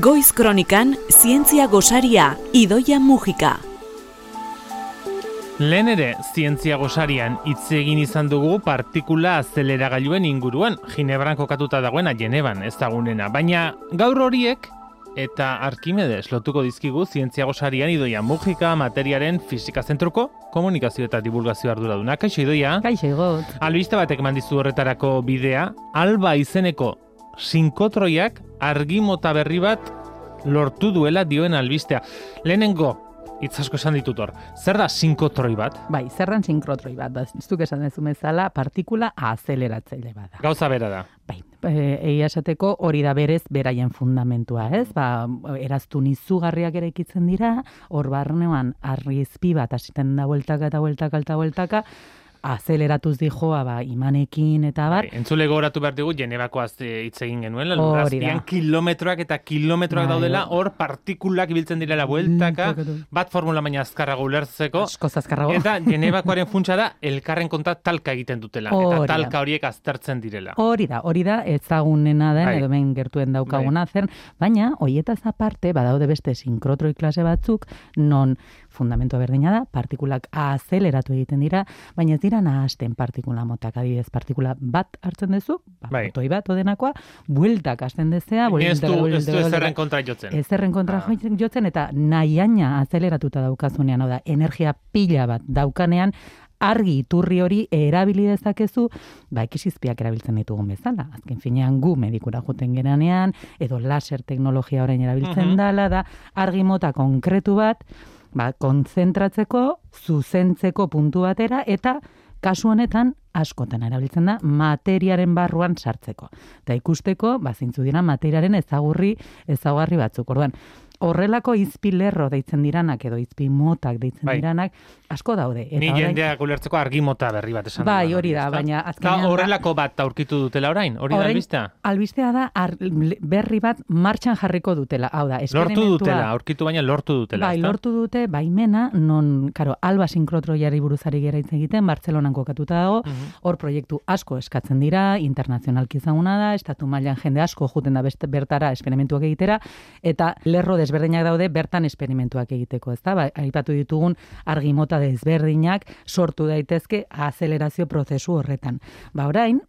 Goiz Kronikan Zientzia Gosaria Idoia Mujika. Lehen ere, zientzia gosarian hitz egin izan dugu partikula azeleragailuen inguruan, Ginebran kokatuta dagoena Geneban ezagunena, baina gaur horiek eta Arkimedes lotuko dizkigu zientzia gosarian idoia mugika materiaren fizika zentruko komunikazio eta divulgazio arduraduna. Kaixo idoia? Kaixo igot. Albiste batek mandizu horretarako bidea, alba izeneko sinkotroiak argimota berri bat lortu duela dioen albistea. Lehenengo, hitz asko esan ditut hor. Zer da sinkotroi bat? Bai, zerran sinkrotroi bat, da, zuk esan dezu bezala, partikula azeleratzaile bat da. Gauza bera da. Bai, e, egia esateko hori da berez beraien fundamentua, ez? Ba, eraztu nizugarriak ere ikitzen dira, hor barnean arrizpi bat hasiten da bueltaka eta bueltaka eta bueltaka, azeleratuz dijoa ba, imanekin eta bar. Bai, entzule gogoratu behar dugu, Genebako azte hitz egin genuen, lurrazpian kilometroak eta kilometroak Bai, daudela, bai. hor partikulak ibiltzen direla bueltaka, bat formula baina azkarrago ulertzeko, Asko zazkarrago. eta Genebakoaren funtsa da, elkarren konta talka egiten dutela, Hori eta talka horiek aztertzen direla. Hori da, hori da, ezagunena den, Bai. edo hemen gertuen daukaguna zen, baina, hoietaz aparte, badaude beste sinkrotroi klase batzuk, non fundamentua berdina da, partikulak azeleratu egiten dira, baina ez dira nahasten partikula motak, adibidez, partikula bat hartzen duzu, ba, Bai. protoi bat odenako, bueltak hasten dezea, Ni ez du, ez ezerren kontra jotzen. Ezerren kontra Ah. jotzen eta nahiaina azeleratuta daukazunean, hau da, energia pila bat daukanean, argi iturri hori erabili dezakezu, ba, ekisizpiak erabiltzen ditugun bezala. Azken finean gu medikura joten geranean, edo laser teknologia orain erabiltzen Mhm. dala da, argi mota konkretu bat, ba, kontzentratzeko, zuzentzeko puntu batera, eta kasu honetan askotan erabiltzen da materiaren barruan sartzeko. Eta ikusteko, ba, zintzu dira materiaren ezagurri, ezaugarri batzuk. Orduan, horrelako izpi lerro deitzen diranak edo izpi motak deitzen Bai. diranak asko daude. Ni orain- jendeak ulertzeko argimota berri bat esan Bai, hori da, baina Eta azkenean horrelako bat aurkitu dutela orain, hori da albistea? Albistea da ar, berri bat martxan jarriko dutela. Hau da, Lortu dutela, aurkitu baina lortu dutela. Bai, lortu dute baimena, non, karo, alba sinkrotroiari buruzari gera hitz egiten, Bartzelonan kokatuta dago, Mhm. hor proiektu asko eskatzen dira, internazionalki ezaguna da, estatu mailan jende asko juten da beste, bertara esperimentuak egitera, eta lerro desberdinak daude bertan esperimentuak egiteko, ezta? Ba, aipatu ditugun argimota desberdinak sortu daitezke azelerazio prozesu horretan. Ba, orain,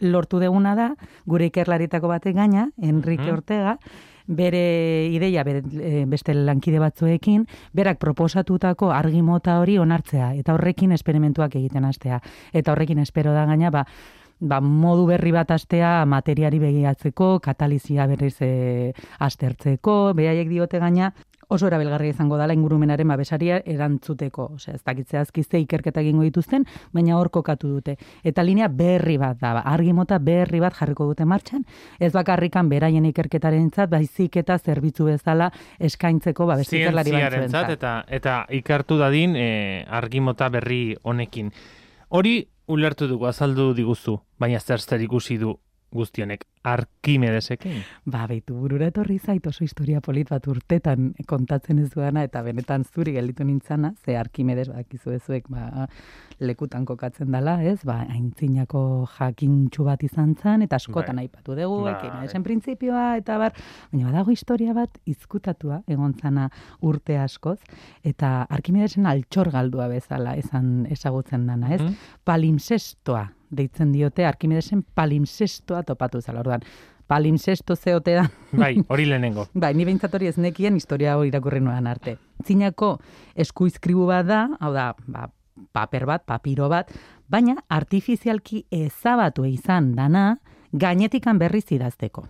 lortu deguna da, gure ikerlaritako batek gaina, Enrique Mhm. Ortega, bere ideia bere, e, beste lankide batzuekin, berak proposatutako argimota hori onartzea, eta horrekin esperimentuak egiten hastea. Eta horrekin espero da gaina, ba, ba, modu berri bat astea materiari begiatzeko, katalizia berriz e, astertzeko, behaiek diote gaina, oso erabilgarria izango dala ingurumenaren babesaria erantzuteko. Osea, ez dakitzea azkizte ikerketa egingo dituzten, baina hor kokatu dute. Eta linea berri bat da, ba, argi mota berri bat jarriko dute martxan, ez bakarrikan beraien ikerketarentzat, baizik eta zerbitzu bezala eskaintzeko ba, beste ikerlari Zientziarentzat batzuentzat. eta eta ikartu dadin e, argimota berri honekin. Hori ulertu dugu azaldu diguzu, baina zer zer ikusi du guztionek Arkimedesekin. Ba, beitu burura etorri zait oso historia polit bat urtetan kontatzen ez duana, eta benetan zuri gelditu nintzana, ze Arkimedes badakizu ezuek, ba, lekutan kokatzen dala, ez? Ba, aintzinako jakintxu bat izan zen, eta askotan Bai. aipatu dugu, Bai. Arkimedesen printzipioa, eta bar, baina badago historia bat izkutatua, egon zana urte askoz, eta Arkimedesen altxor galdua bezala esan ezagutzen dana, ez? Mhm. Palimpsestoa deitzen diote Arkimedesen palimpsestoa topatu zala. Orduan, palimpsesto zeote da, Bai, hori lehenengo. Bai, ni behintzat hori ez nekien historia hori irakurri nuen arte. Zinako eskuizkribu bat da, hau da, ba, paper bat, papiro bat, baina artifizialki ezabatu izan dana gainetikan berriz idazteko.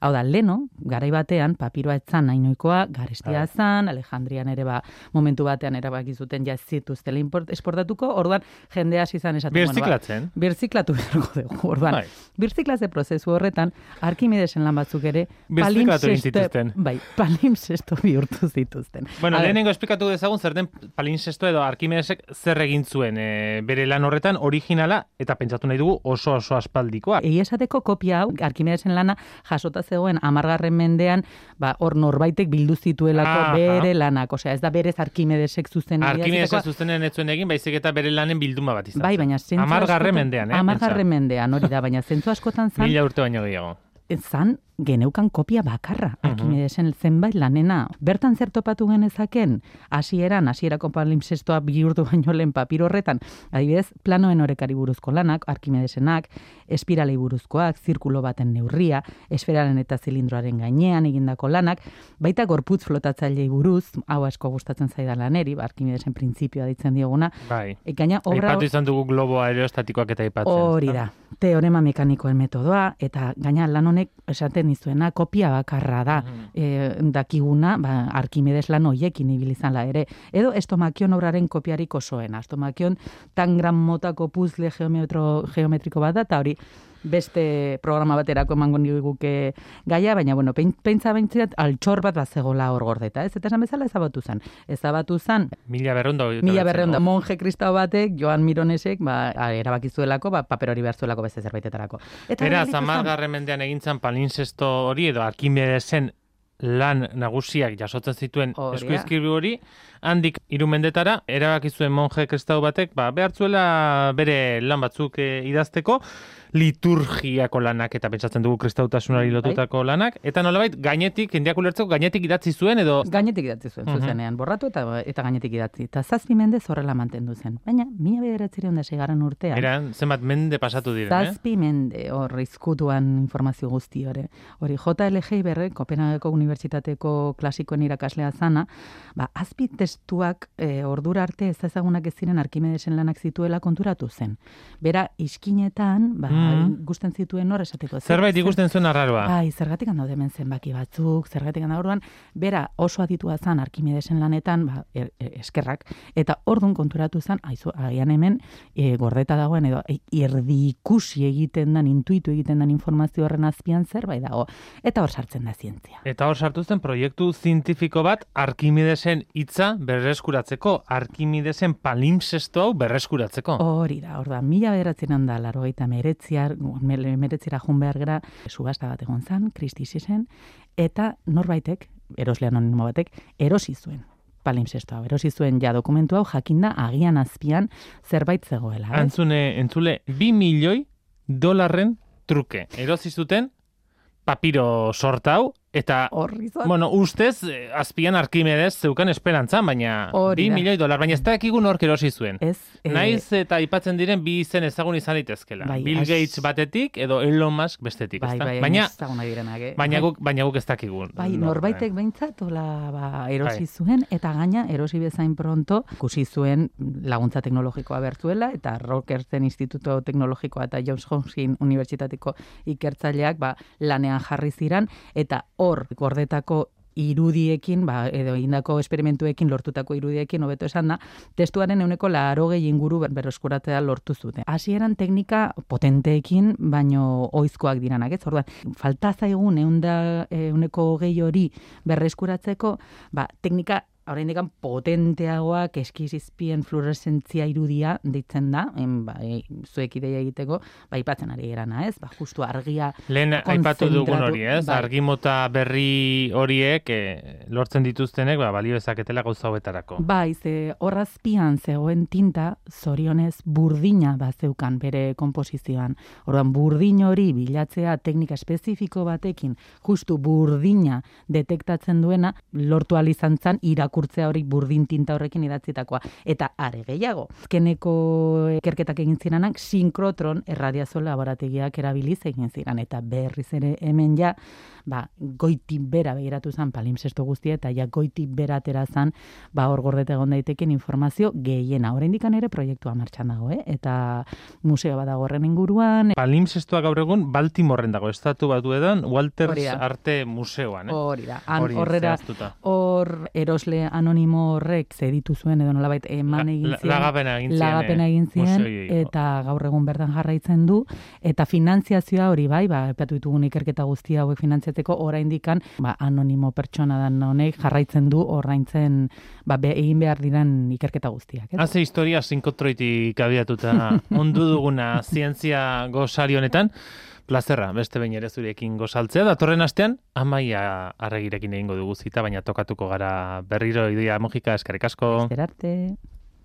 Hau da, leno, garai batean, papiroa etzan nainoikoa, garestia Bai. zan, Alejandrian ere ba, momentu batean erabaki zuten ja zituztela import- esportatuko, orduan jende hasi izan esaten. Birziklatzen. Bueno, ba, birziklatu beharko dugu, orduan. Bai. Birziklatze prozesu horretan, Arkimedesen lan batzuk ere, palimpsesto-. Bai, palimpsesto bihurtu zituzten. Bueno, A lehenengo esplikatu dezagun zer den palinsesto edo Arkimedesek zer egin zuen e, bere lan horretan originala eta pentsatu nahi dugu oso oso aspaldikoa. Egia esateko kopia hau, Arkimedesen lana jasota zegoen amargarren mendean, ba, hor norbaitek bildu zituelako Aha. bere lanak. Osea, ez da berez Arkimedesek zuzen Arkimedesek zuzenen ez zuen egin, baizik eta bere lanen bilduma bat izan. Bai, baina zentzu Amargarren mendean, eh? Amargarren mendean, hori da, baina zentzu askotan zan, Mila urte baino gehiago. zan geneukan kopia bakarra, Mhm. Arkimedesen zenbait lanena. Bertan zer topatu genezaken, hasieran hasierako palimpsestoa bihurtu baino lehen papiro horretan, adibidez, planoen orekari buruzko lanak, Arkimedesenak, espiralei buruzkoak, zirkulo baten neurria, esferaren eta zilindroaren gainean egindako lanak, baita gorputz flotatzailei buruz, hau asko gustatzen zaidan laneri, ba, Arkimedesen printzipioa ditzen dioguna, Bai. e, gaina obra Aipatu izan dugu globo aerostatikoak eta aipatzen. hori da, teorema mekanikoen metodoa, eta gaina lan honek esaten dizuena kopia bakarra da, e, dakiguna, ba, Arkimedes lan hoiekin ibili izanla ere. Edo estomakion obraren kopiarik osoena. Estomakion tan gran motako puzle geometro, geometriko bat da, eta hori beste programa baterako emango guke gaia, baina bueno, pein, peintza beintziat altxor bat bazegola hor gordeta, ez? Eta esan bezala ezabatu zen. Ezabatu zen, Mila berreundo. mila berreunda, monje kristau batek, Joan Mironesek, ba, a, erabaki zuelako, ba, paper hori behar zuelako beste zerbaitetarako. Eta Beraz, amargarren mendean egintzen palinsesto hori edo Arkimedesen lan nagusiak jasotzen zituen eskuizkribu hori, handik hiru mendetara, erabaki zuen monje kristau batek, ba, behartzuela bere lan batzuk eh, idazteko, liturgiako lanak eta pentsatzen dugu kristautasunari Bai. lotutako lanak, eta nolabait gainetik, jendeak ulertzeko gainetik idatzi zuen edo Gainetik idatzi zuen, Mhm. zuzenean, borratu eta eta gainetik idatzi. Eta zazpi mendez horrela mantendu zen. Baina, mila bederatzireun da segarren urtean, eran zenbat mende pasatu diren, eh? zazpi mende hor izkutuan informazio guzti hori. Hori JLG Iberre, Kopenhageko Unibertsitateko klasikoen irakaslea zana, ba, azpi testuak e, ordura arte ez ezagunak ez ziren Arkimedesen lanak zituela konturatu zen. Bera, iskinetan, ba, Mhm. gusten zituen hor esateko. zer- Zerbait zer- ikusten zuen arraroa. Bai, zergatik handa hemen zenbaki batzuk, zergatik handa orduan, bera oso aditua zan Arkimedesen lanetan, ba, er, er, eskerrak, eta ordun konturatu zan, aizu, agian hemen e, gordeta dagoen, edo erdi ikusi egiten dan, intuitu egiten dan informazio horren azpian zerbait dago, eta hor sartzen da zientzia. Eta hor sartu zen proiektu zientifiko bat Arkimidesen hitza berreskuratzeko, Arkimidesen palimpsesto hau berreskuratzeko. Hori da, hor da, mila bederatzen da, laro eta meretziar, meretzira jun behar gara, subasta bat egon zan, kristizisen, eta norbaitek, erosle anonimo batek, erosi zuen palimpsesto hau, erosi zuen ja dokumentu hau jakinda agian azpian zerbait zegoela. ez? Antzune, entzule, bi milioi dolarren truke. Erozi zuten papiro sorta hau, eta, Horri zan. bueno, ustez, eh, azpian Arkimedes zeukan esperantzan, baina Hori bi da. milioi dolar, baina ez dakigu nork erosi zuen. Ez, eh, Naiz eta aipatzen diren bi izen ezagun izan litezkela. Bai, Bill Gates batetik edo Elon Musk bestetik, bai, bai, baina, direnak, eh? baina, Bai. guk, baina guk ez dakigu. Bai, nor, norbaitek eh. behintzat, hola, ba, erosi Bai. zuen, eta gaina, erosi bezain pronto, ikusi zuen laguntza teknologikoa bertuela, eta Rockersen Instituto Teknologikoa eta Johns Hopkins Unibertsitateko ikertzaileak ba, lanean jarri ziran, eta hor, gordetako irudiekin, ba, edo indako esperimentuekin lortutako irudiekin, hobeto esan da, testuaren euneko laro gehi inguru ber- berreskuratzea lortu zuten. Hasieran teknika potenteekin, baino oizkoak diranak, ez? Orduan, falta zaigun eunda, euneko gehi hori berreskuratzeko, ba, teknika oraindik potenteagoak eskizizpien fluoreszentzia irudia deitzen da, en, ba, e, zuek ideia egiteko, ba, ipatzen ari gerana, ez? Ba, justu argia Lehen aipatu dugun hori, ez? bai. Argimota berri horiek eh, lortzen dituztenek, ba, balio ezaketela gauza hauetarako. Bai, ze horrazpian zegoen tinta, zorionez burdina bazeukan bere komposizioan. Orduan, burdin hori bilatzea teknika espezifiko batekin, justu burdina detektatzen duena, lortu izan zan irakurtzea hori burdin tinta horrekin idatzitakoa. Eta are gehiago, azkeneko ikerketak egin ziranak, sinkrotron erradiazio laborategiak erabiliz egin ziran. Eta berriz ere hemen ja, ba, goiti bera begiratu zen palimpsesto guztia, eta ja goiti bera atera zen, ba, hor gordeta egon daiteken informazio gehiena. Oraindik ere proiektua martxan dago, eh? eta museo bat dago horren inguruan, Palimpsestoa gaur egun Baltimoren dago, estatu batu edan, Walters. Arte Museoan, eh? hori da, han horrera, hor erosle anonimo horrek zeditu zuen, edo nolabait eman egin zien. lagapena egin zien, lagapena eh, egin zien, eta gaur egun bertan jarraitzen du, eta finantziazioa hori bai, ba, epatu ditugun ikerketa guztia hauek finantziatzeko, oraindikan ba, anonimo pertsona dan honek jarraitzen du orraintzen ba, be, egin behar diren ikerketa guztiak. Ez? Haze historia sinkotroitik abiatuta ondu duguna zientzia gozari honetan, plazerra, beste behin ere zurekin gozaltzea, datorren astean, amaia arregirekin egingo dugu zita, baina tokatuko gara berriro idia mojika eskerrik asko. Zerarte.